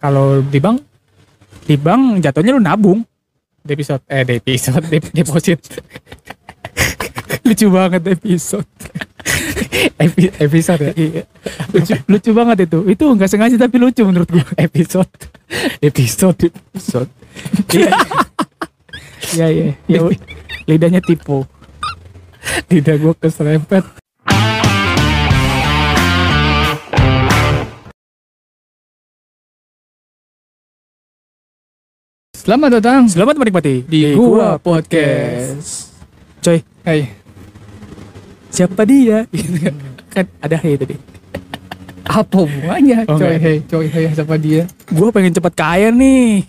Kalau di bank Di bank jatuhnya lu nabung. episode eh di episode dep- deposit Lucu banget episode. Epi- episode ya Iya. lucu, lucu banget itu. Itu nggak sengaja tapi lucu menurut gua. episode episode Episode. Iya. Iya iya. Ya, lidahnya tipu. lidah gue keserempet Selamat datang Selamat menikmati di Gua Podcast. Coy, Hai, siapa dia? kan ada hey tadi. apa hubungannya? Oh, coy, hei, coy, hei, siapa dia? Gua pengen cepat kaya nih.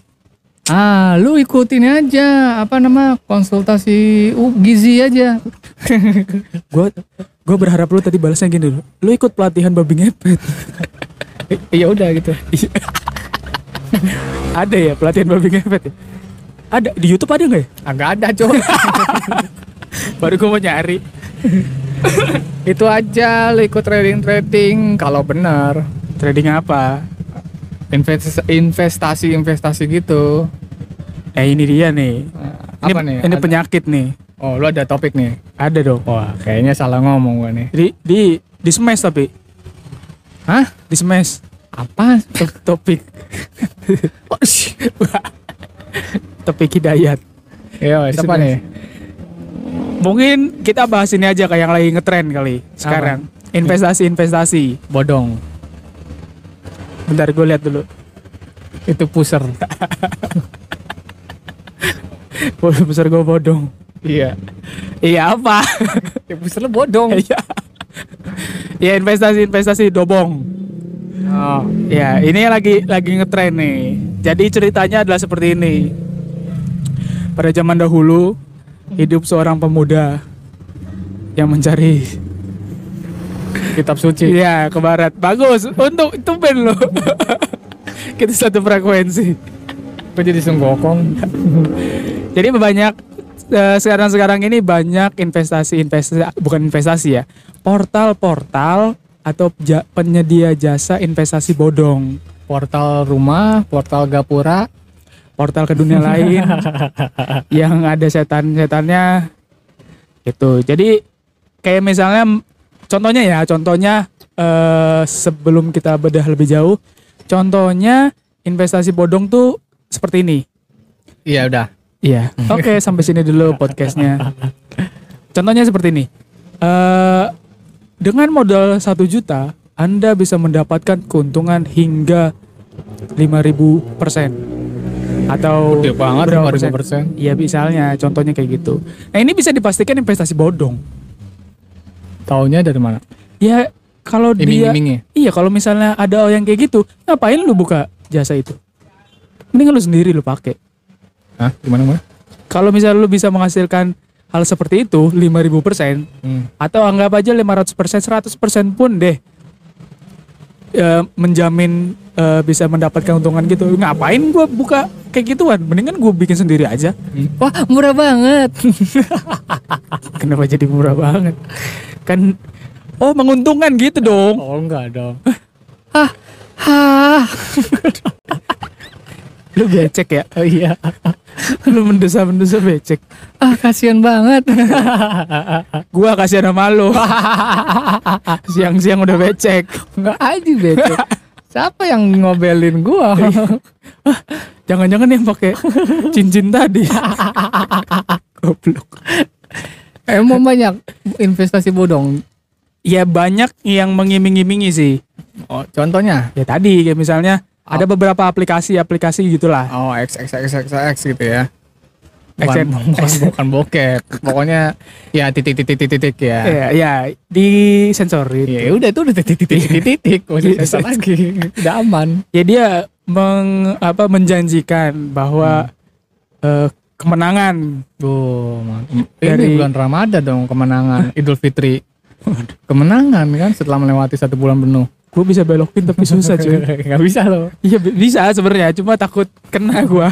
Ah, lu ikutin aja apa nama konsultasi uh, gizi aja. Gua gua berharap lu tadi balasnya gini dulu. Lu ikut pelatihan babi ngepet. Iya udah gitu. Ada ya pelatihan babi ngepet ya? Ada di YouTube ada nggak ya? Agak ada, coy. Baru gua mau nyari. Itu aja lu ikut trading-trading kalau benar. Trading apa? Investasi investasi investasi gitu. Eh ini dia nih. Apa ini, nih? Ini Ada- penyakit nih. Oh, lu ada topik nih. Ada dong. Wah, kayaknya salah ngomong gua nih. Di di di smash tapi Hah? di smash Apa? Top- topik topik hidayat. Iya, siapa sini. nih? Mungkin kita bahas ini aja kayak yang lagi ngetren kali sekarang. Investasi-investasi. Bodong. Bentar gue lihat dulu. Itu. Bodoh besar gue bodong. iya. Iya apa? Ya puser lu bodong. Iya. Ya investasi-investasi dobong. Oh. Ya ini lagi lagi ngetren nih. Jadi ceritanya adalah seperti ini. Pada zaman dahulu hidup seorang pemuda yang mencari Kitab suci. Iya ke barat bagus untuk itu band lo kita satu frekuensi Kok jadi senggokong? jadi banyak eh, sekarang-sekarang ini banyak investasi investasi bukan investasi ya portal-portal atau ja- penyedia jasa investasi bodong Portal rumah, portal gapura. portal ke dunia lain yang ada setan-setannya itu jadi kayak misalnya contohnya ya contohnya eh, sebelum kita bedah lebih jauh contohnya investasi bodong tuh seperti ini Iya, udah. Iya. Oke, sampai sini dulu podcastnya. Contohnya seperti ini. Eh dengan modal satu juta, Anda bisa mendapatkan keuntungan hingga 5000 persen atau Gede banget berapa 5000%. Iya, misalnya contohnya kayak gitu. Nah ini bisa dipastikan investasi bodong. Taunya dari mana? Ya kalau dia, iya kalau misalnya ada yang kayak gitu, ngapain lu buka jasa itu? Mendingan lu sendiri lu pakai. Hah? Gimana gimana? Kalau misalnya lu bisa menghasilkan hal seperti itu 5000 persen Hmm. atau anggap aja 500 persen 100 persen pun deh eh, menjamin eh, bisa mendapatkan keuntungan gitu ngapain gua buka kayak gituan mendingan gue bikin sendiri aja Wah, murah banget. kenapa jadi murah banget kan oh menguntungkan gitu dong Oh, enggak dong. Hah. Hah. lu becek ya Oh iya. lu mendesak mendesak becek Ah, kasihan banget. gua kasihan sama lu siang-siang udah becek Enggak aja becek. Siapa yang ngobelin gua? jangan-jangan yang pakai cincin tadi goblok Emang banyak investasi bodong. ya banyak yang mengiming-imingi sih Oh, contohnya? ya tadi kayak misalnya ada beberapa aplikasi-aplikasi gitulah Oh, X X X X X gitu ya. Bukan, bukan, bukan bokep. Pokoknya ya titik titik titik titik ya. ya, ya di sensor Ya itu udah itu udah titik titik titik titik. Iya, sensor lagi. Udah aman. ya dia meng, apa menjanjikan bahwa eh, kemenangan Oh. Dari- Ini bulan Ramadan dong kemenangan Idul Fitri. Kemenangan kan setelah melewati satu bulan penuh. Gue bisa belokin tapi susah cuy Gak bisa loh. iya bi- bisa sebenarnya cuma takut kena gua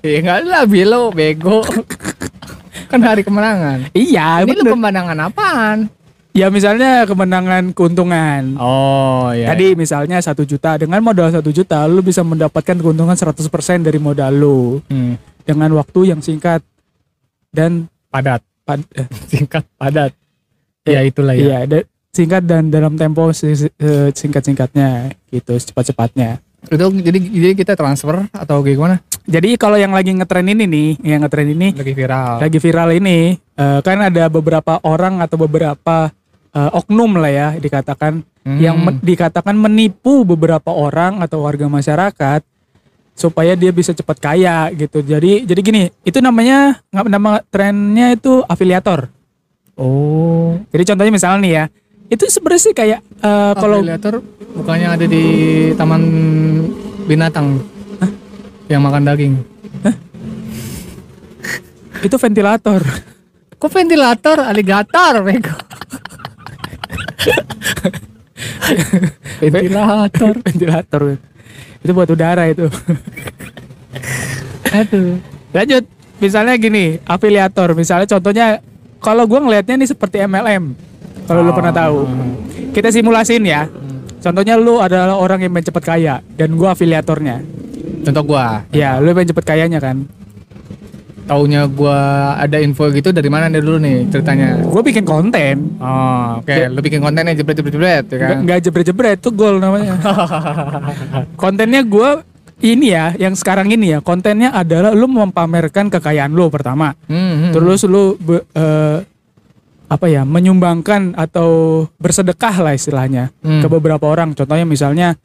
Ya enggak lah bilo bego. kan hari kemenangan. iya Ini lu bener. pemandangan apaan? Ya misalnya kemenangan keuntungan. Oh iya. Tadi misalnya satu juta dengan modal satu juta lu bisa mendapatkan keuntungan 100% dari modal lu Hmm, dengan waktu yang singkat dan padat, pad, eh, singkat padat. Iya, Ya itulah ya. iya singkat dan dalam tempo singkat singkatnya gitu cepat cepatnya. Itu jadi jadi kita transfer atau kayak gimana? Jadi kalau yang lagi ngetren ini nih, yang ngetren ini Lagi viral. lagi viral ini eh, kan ada beberapa orang atau beberapa eh, oknum lah ya dikatakan Hmm. yang men- dikatakan menipu beberapa orang atau warga masyarakat supaya dia bisa cepat kaya gitu. Jadi jadi gini, itu namanya nama trennya itu afiliator. Oh. Jadi contohnya misalnya nih ya, itu sebenarnya sih kayak eh, kalau Afiliator bukannya ada di taman binatang yang makan daging. itu ventilator. Kok ventilator aligator, bego? ventilator. ventilator. Itu buat udara itu. Aduh. Lanjut, misalnya gini, afiliator. Misalnya contohnya, kalau gua ngelihatnya nih seperti MLM. Kalau lu pernah tahu, kita simulasin ya. Contohnya lu adalah orang yang pengen cepet kaya dan gua afiliatornya. Contoh gua, Ya, lu pengen cepet kayanya kan. taunya gua ada info gitu dari mana nih dulu nih ceritanya? Gue bikin konten, Oh, oke. Lu bikin kontennya jebret-jebret-jebret ya kan? nggak nggak jebret-jebret itu gol namanya. Kontennya gua ini ya, yang sekarang ini ya, kontennya adalah lu memamerkan kekayaan lu pertama. Hmm, hmm. Terus lu be- eh, apa ya menyumbangkan atau bersedekah lah istilahnya Hmm. ke beberapa orang. Contohnya misalnya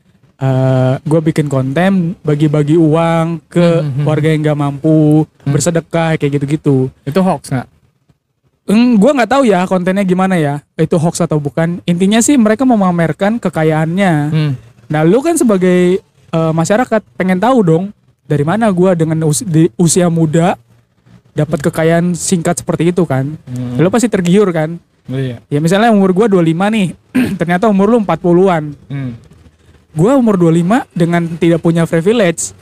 gue bikin konten bagi-bagi uang ke Hmm, hmm, hmm. warga yang nggak mampu bersedekah kayak gitu-gitu. itu hoax nggak? Hmm, gue nggak tahu ya kontennya gimana ya itu hoax atau bukan. Intinya sih mereka mau memamerkan kekayaannya. Hmm. Nah lu kan sebagai eh, masyarakat pengen tahu dong dari mana gue dengan us- di usia muda dapat kekayaan singkat seperti itu kan. Hmm. Lu pasti tergiur kan. Iya. Ya misalnya umur gua 25 nih, ternyata umur lu 40-an. Hmm. Gua umur 25 dengan tidak punya privilege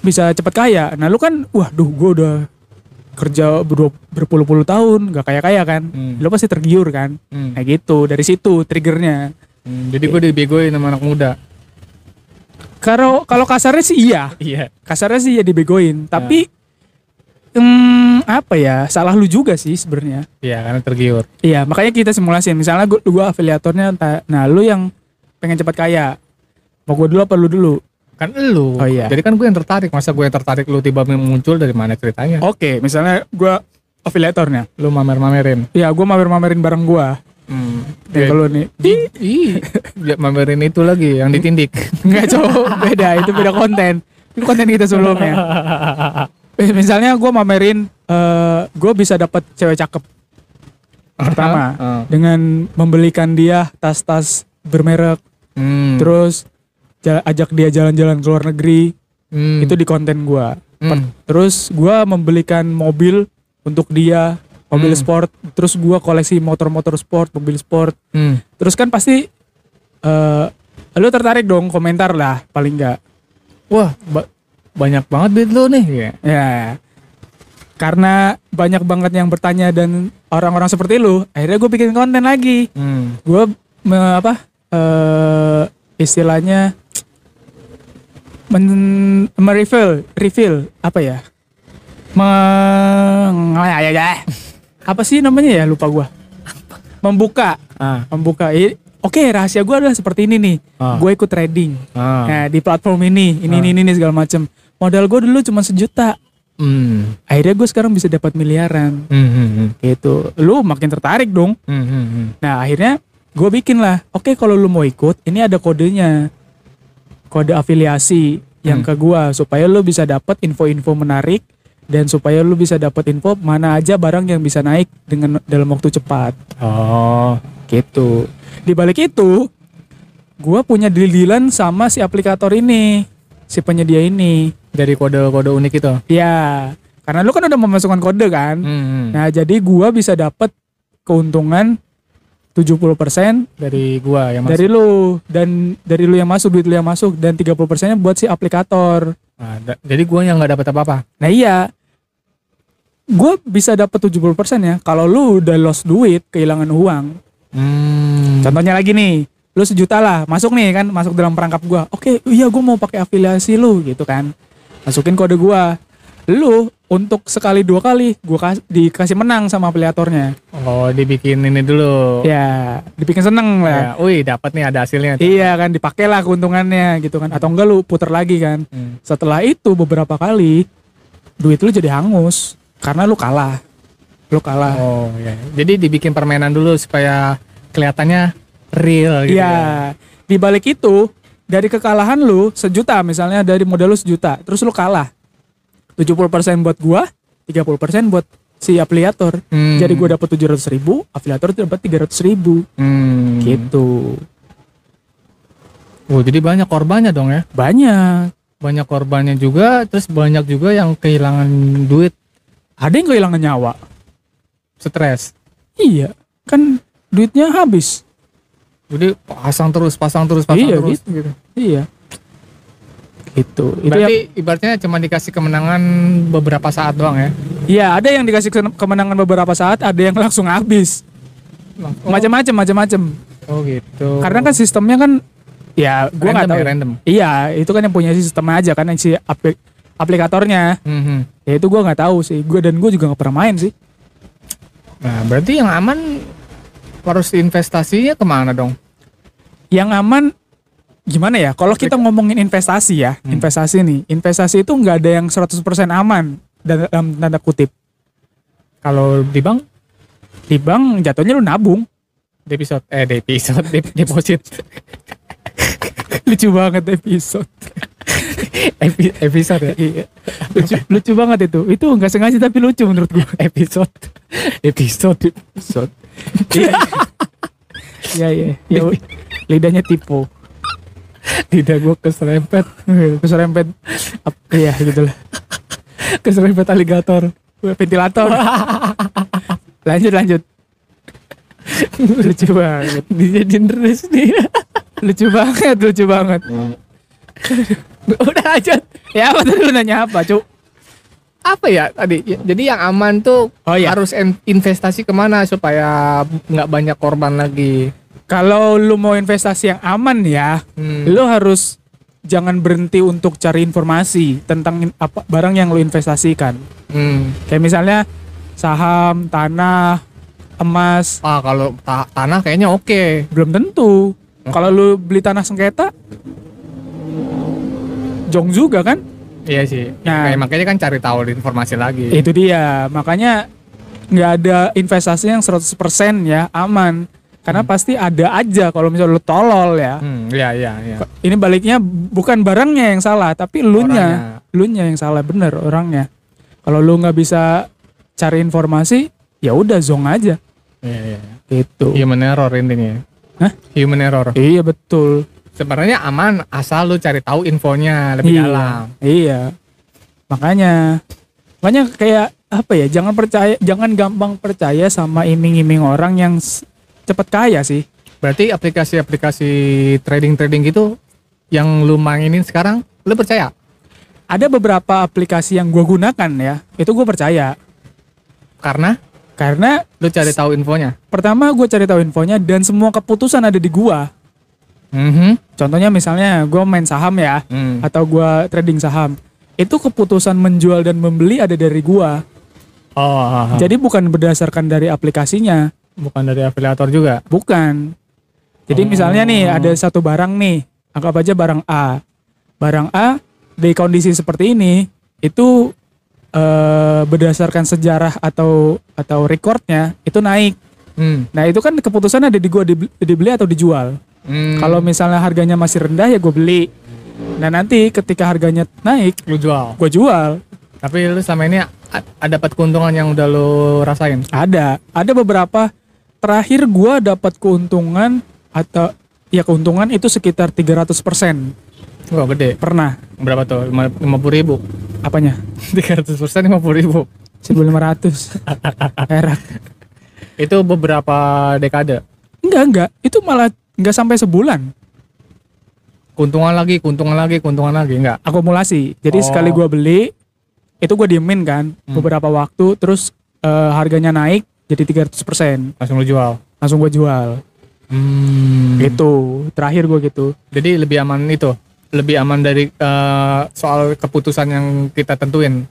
bisa cepat kaya. Nah, lu kan waduh gua udah kerja ber- berpuluh-puluh tahun gak kaya-kaya kan. Hmm. Lu pasti tergiur kan. Hmm. Nah gitu, dari situ triggernya. Hmm, Jadi gue dibegoin sama anak muda. Kalau kalau kasarnya sih iya, Iya. kasarnya sih ya dibegoin. Tapi hmm, apa ya? Salah lu juga sih sebenarnya. Iya, karena tergiur. Iya, makanya kita simulasi. Misalnya gua, gua afiliatornya, nah lu yang pengen cepat kaya, mau gua dulu apa lu dulu? Kan lu. Oh, iya. Jadi kan gue yang tertarik. Masa gue yang tertarik lu tiba muncul dari mana ceritanya? Oke, misalnya gua afiliatornya, Lu mamer-mamerin. ya gua mamer-mamerin barang gua. Hmm. Ya, kalau nih, Ih, ih, ya, mamerin itu lagi yang ditindik. nggak cowok, beda, itu beda konten. Itu konten kita sebelumnya. Eh, Misalnya gua mamerin, eh gue bisa dapat cewek cakep pertama Ah. dengan membelikan dia tas-tas bermerek, Hmm. terus ja- ajak dia jalan-jalan ke luar negeri, Hmm. itu di konten gua. Hmm. Terus gua membelikan mobil untuk dia, mobil Hmm. sport. Terus gua koleksi motor-motor sport, mobil sport. Hmm. Terus kan pasti eh lu tertarik dong komentar lah paling enggak. Wah, ba- banyak banget duit lu nih. Iya. Ya. Karena banyak banget yang bertanya dan orang-orang seperti lu, akhirnya gue bikin konten lagi. Hmm. Gue apa? eh istilahnya men merefill, refill apa ya? Meng ya, ya, ya. apa sih namanya ya lupa gua. Membuka, Ah. membuka. Oke, rahasia gua adalah seperti ini nih. Ah. Gue ikut trading. Ah. Nah, di platform ini, ini, ini, ini, segala macem. Modal gue dulu cuma sejuta. Hmm. Akhirnya gue sekarang bisa dapat miliaran. Hmm. Hmm. Hmm. Gitu. Lu makin tertarik dong. Hmm. Hmm. Hmm. Nah akhirnya gue bikin lah. Oke kalau lu mau ikut, ini ada kodenya, kode afiliasi yang Hmm. ke gua supaya lu bisa dapat info-info menarik dan supaya lu bisa dapat info mana aja barang yang bisa naik dengan dalam waktu cepat. Oh. Gitu. Di balik itu, gua punya deal-dealan sama si aplikator ini, si penyedia ini. Dari kode-kode unik itu. Ya, karena lu kan udah memasukkan kode kan. Hmm. Nah, jadi gua bisa dapat keuntungan 70% Dari gua yang masuk. dari lu dan dari lu yang masuk duit lu yang masuk dan 30 persennya buat si aplikator. Ah, da- jadi gua yang nggak dapat apa-apa. Nah iya, gue bisa dapat 70 persen ya. Kalau lu udah lost duit, kehilangan uang, Hmm. Contohnya lagi nih, lu sejuta lah, masuk nih kan, masuk dalam perangkap gua. Oke, iya gua mau pakai afiliasi lu gitu kan. Masukin kode gua. Lu untuk sekali dua kali gua kas- dikasih menang sama afiliatornya. Oh, dibikin ini dulu. Ya, dibikin seneng Ya, lah. wih, dapat nih ada hasilnya. Iya kan, dipakai lah keuntungannya gitu kan. Atau enggak lu puter lagi kan. Hmm. Setelah itu beberapa kali duit lu jadi hangus karena lu kalah. Lu kalah. Oh, iya. Jadi dibikin permainan dulu supaya kelihatannya real gitu. Ya. Di balik itu, dari kekalahan lu sejuta misalnya dari modal lu sejuta, terus lu kalah. 70% buat gua, 30% buat si afiliator. Hmm. Jadi gua dapat 700 ribu, afiliator dapat 300 ribu. Hmm. Gitu. Oh, jadi banyak korbannya dong ya. Banyak. Banyak korbannya juga, terus banyak juga yang kehilangan duit, Ada yang kehilangan nyawa. stres. Iya. Kan duitnya habis. Jadi pasang terus, pasang terus, pasang Iya, terus. gitu. Iya. Gitu. Itu yang- Berarti ibaratnya cuma dikasih kemenangan beberapa saat doang ya. Iya, ada yang dikasih ke- kemenangan beberapa saat, ada yang langsung habis. Oh, Macam-macam, macam-macam. oh gitu. Karena kan sistemnya kan ya gua nggak tahu. ya, random. Iya, itu kan yang punya sistemnya aja kan yang si aplik- aplikatornya. Mhm. Ya itu gua nggak tahu sih. Gua dan gua juga nggak pernah main sih. Nah, berarti yang aman harus investasinya ke mana dong? Yang aman gimana ya? Kalau kita ngomongin investasi ya, Hmm. investasi nih. Investasi itu nggak ada yang 100% aman dan- dalam tanda kutip. Kalau di bank, Di bank jatuhnya lu nabung. deposit, eh deposit, de- deposit, lucu banget episode. Epi- episode ya, Iya. lucu, lucu banget itu. Itu nggak sengaja tapi lucu menurut gua. episode, episode. Episode. Iya. Iya, iya. Ya, lidahnya tipu. Lidah gue keserempet, Keserempet. ap- Iya, gitu lah. keserempet aligator. Ventilator. lanjut, lanjut. lucu banget. Dijadiin res nih. Lucu banget, lucu banget. Udah lanjut. Ya apa tadi lu nanya apa, Cuk? Apa ya tadi? Jadi yang aman tuh Oh, iya. harus investasi ke mana supaya nggak banyak korban lagi. Kalau lu mau investasi yang aman ya, Hmm. lu harus jangan berhenti untuk cari informasi tentang apa barang yang lu investasikan. Hmm. Kayak misalnya saham, tanah, emas, Ah kalau ta- tanah kayaknya oke. belum tentu. Kalau lu beli tanah sengketa, jong juga kan? Iya sih. Nah. Kayak makanya kan cari tahu informasi lagi. Itu dia. Makanya nggak ada investasi yang 100% ya aman. Karena pasti ada aja kalau misalnya lu tolol ya. Hmm, iya iya iya. Ini baliknya bukan barangnya yang salah, tapi elunya, Orangnya. elunya yang salah bener orangnya. Kalau lu nggak bisa cari informasi, ya udah zong aja Iya iya. gitu. Human error intinya. Hah? Human error. Iya betul. Sebenarnya aman asal lu cari tahu infonya lebih iya. dalam. Iya. Makanya makanya kayak apa ya? Jangan percaya jangan gampang percaya sama iming-iming orang yang cepat kaya sih. Berarti aplikasi-aplikasi trading-trading gitu yang lu mainin sekarang, lu percaya? Ada beberapa aplikasi yang gua gunakan ya. Itu gue percaya. Karena Karena lu cari tahu infonya. pertama gue cari tahu infonya dan semua keputusan ada di gua. Mhm. Contohnya misalnya gue main saham ya Hmm. atau gua trading saham. Itu keputusan menjual dan membeli ada dari gua. Oh, ah, ah. Jadi bukan berdasarkan dari aplikasinya. bukan dari afiliator juga. Bukan. Jadi Oh. misalnya nih ada satu barang nih, anggap aja barang A. Barang A di kondisi seperti ini itu eh, berdasarkan sejarah atau atau recordnya itu naik. Hmm. Nah itu kan keputusan ada di gua dibeli, dibeli atau dijual. Hmm. Kalau misalnya harganya masih rendah ya gue beli. Nah nanti ketika harganya naik, lu jual. gue jual. Tapi lu selama ini ada dapat keuntungan yang udah lu rasain? Ada, ada beberapa. Terakhir gue dapat keuntungan atau ya keuntungan itu sekitar 300% Wah gede. pernah. Berapa tuh? Lima puluh ribu. Apanya? Tiga ratus persen lima puluh ribu. 1500 perak. Itu beberapa dekade. Enggak, enggak. Itu malah enggak sampai sebulan Keuntungan lagi, keuntungan lagi, keuntungan lagi, enggak? akumulasi. Jadi Oh. sekali gue beli, itu gue diemin kan Hmm. beberapa waktu, terus eh, harganya naik jadi 300%. Langsung lu jual. langsung gue jual. Hmm. Gitu. Terakhir gue gitu. Jadi lebih aman itu, lebih aman dari eh, soal keputusan yang kita tentuin.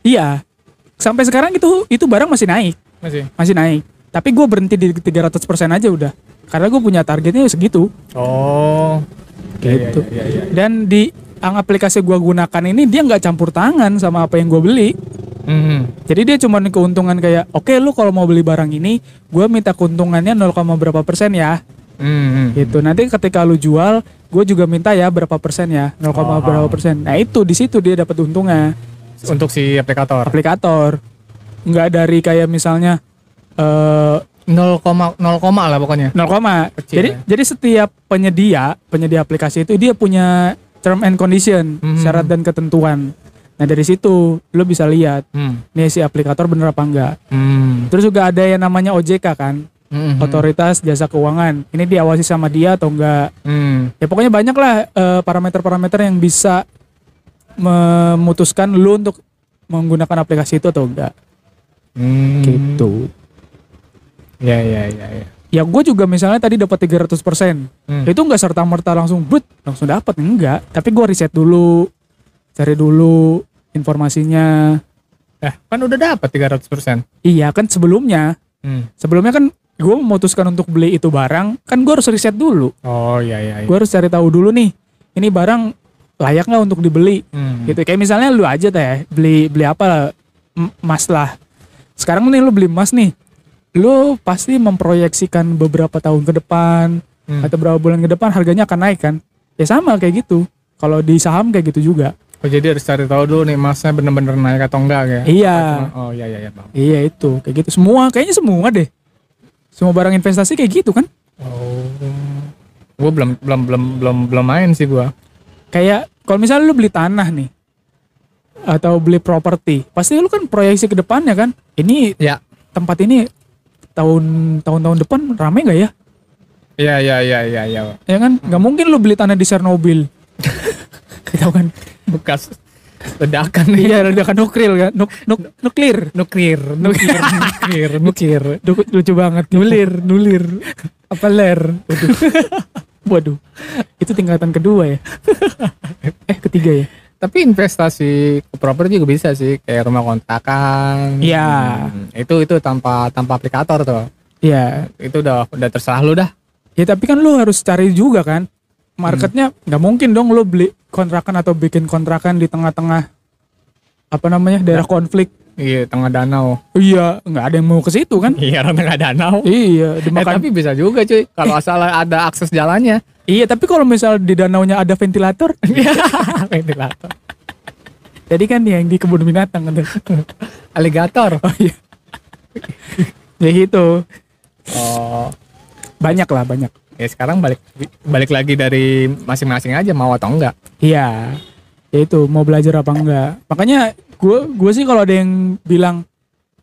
Iya. Sampai sekarang itu itu barang masih naik, Masih. masih naik. Tapi gue berhenti di 300% aja udah. Karena gue punya targetnya segitu. Oh. Gitu. Iya, iya, iya. Dan di ang aplikasi gua gunakan ini dia nggak campur tangan sama apa yang gue beli. Mhm. Jadi dia cuma keuntungan kayak, oke lu kalau mau beli barang ini, gue minta keuntungannya 0, berapa persen ya, Mhm. gitu. Nanti ketika lu jual, gue juga minta ya berapa persen ya, 0, Oh. berapa persen. Nah itu di situ dia dapat untungnya Untuk si aplikator. aplikator. Nggak dari kayak misalnya eh 0, 0, lah pokoknya. 0, Kecil jadi ya. jadi setiap penyedia penyedia aplikasi itu dia punya term and condition, Mhm. syarat dan ketentuan. Nah dari situ lu bisa lihat Hmm. nih si aplikator bener apa enggak. Hmm. Terus juga ada yang namanya OJK kan, Mhm. otoritas jasa keuangan. Ini diawasi sama dia atau enggak? Hmm. Ya pokoknya banyak lah eh, parameter-parameter yang bisa memutuskan lu untuk menggunakan aplikasi itu atau enggak. Hmm. Gitu. Ya, ya, ya, ya. Ya gue juga misalnya tadi dapat 300%. Hmm. Itu enggak serta merta langsung but langsung dapat enggak. Tapi gue riset dulu, cari dulu informasinya. Eh, kan udah dapat 300%. Iya kan sebelumnya, Hmm. sebelumnya kan gue memutuskan untuk beli itu barang, kan gue harus riset dulu. Oh, iya, iya, iya. Gue harus cari tahu dulu nih, ini barang layak nggak untuk dibeli. Hmm. Gitu. Kayak misalnya lu aja teh beli beli apa emas lah. Sekarang nih lu beli emas nih, lu pasti memproyeksikan beberapa tahun ke depan Hmm. atau beberapa bulan ke depan harganya akan naik kan? Ya sama kayak gitu. Kalau di saham kayak gitu juga. Oh, jadi harus cari tahu dulu nih emasnya bener-bener naik atau enggak ya? Iya. Oh, iya, iya, iya, Bang. Iya itu kayak gitu semua kayaknya semua deh. Semua barang investasi kayak gitu kan? Oh. Gue belum belum belum belum belum main sih gua. Kayak kalau misalnya lu beli tanah nih atau beli properti, pasti lu kan proyeksi ke depannya kan. Ini Ya. tempat ini tahun tahun-tahun depan rame nggak ya? Iya, iya, iya, iya, iya. Ya kan? Nggak mungkin lu beli tanah di Chernobyl. Tahu kan? Bekas ledakan. Iya, ledakan nuklir kan? Nuk, nuk, nuklir. Nuklir, nuklir, nuklir, nuklir. Lucu banget. Nulir, nulir. Apa ler? Waduh. Waduh. Itu tingkatan kedua ya. eh, ketiga ya. Tapi investasi ke properti juga bisa sih, kayak rumah kontrakan. Iya. Hmm, itu itu tanpa tanpa aplikator tuh. Iya. Itu udah udah terserah lu dah. Ya tapi kan lu harus cari juga kan. Marketnya nggak mungkin dong lu beli kontrakan atau bikin kontrakan di tengah-tengah apa namanya daerah konflik. Iya, tengah danau. Iya, nggak ada yang mau ke situ kan? Iya, orang tengah danau. Iya, Eh, dimakan. tapi bisa juga cuy, kalau asal ada akses jalannya. Iya, tapi kalau misal di danaunya ada ventilator, Ventilator. jadi kan yang di kebun binatang kan. Aligator. Oh iya. ya gitu. Oh, Banyak lah, banyak. ya sekarang balik balik lagi dari masing-masing aja mau atau enggak. Iya. Ya itu mau belajar apa enggak. Makanya gue gue sih kalau ada yang bilang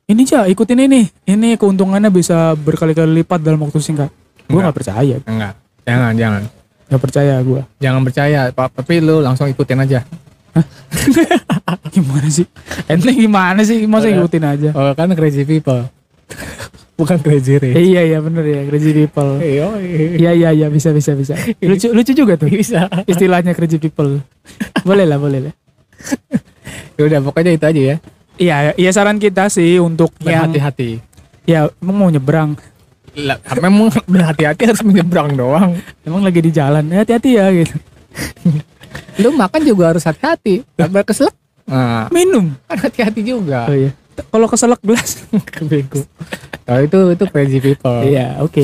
ini aja ikutin ini, ini keuntungannya bisa berkali-kali lipat dalam waktu singkat. Gue nggak percaya, Enggak. Jangan, jangan. nggak percaya gue. Jangan percaya, Pak. Tapi lu langsung ikutin aja. Gimana sih? Ente gimana sih? Masa ikutin aja? Oh, kan crazy people. Bukan crazy rich. Iya iya bener ya crazy people. Iya, Iya iya iya bisa bisa bisa. Lucu lucu juga tuh bisa. istilahnya crazy people. Boleh lah boleh lah. Ya udah pokoknya itu aja ya. Iya iya saran kita sih untuk yang Berhati-hati. ya emang mau nyebrang, Lah, memang berhati-hati harus menyeberang doang. emang lagi di jalan, ya hati-hati ya gitu. Lu makan juga harus hati-hati. Sabar keselak. Nah, Minum. kan hati-hati juga. Oh iya. Kalau keselak gelas. Bego. Kalau itu itu crazy people. Iya oke.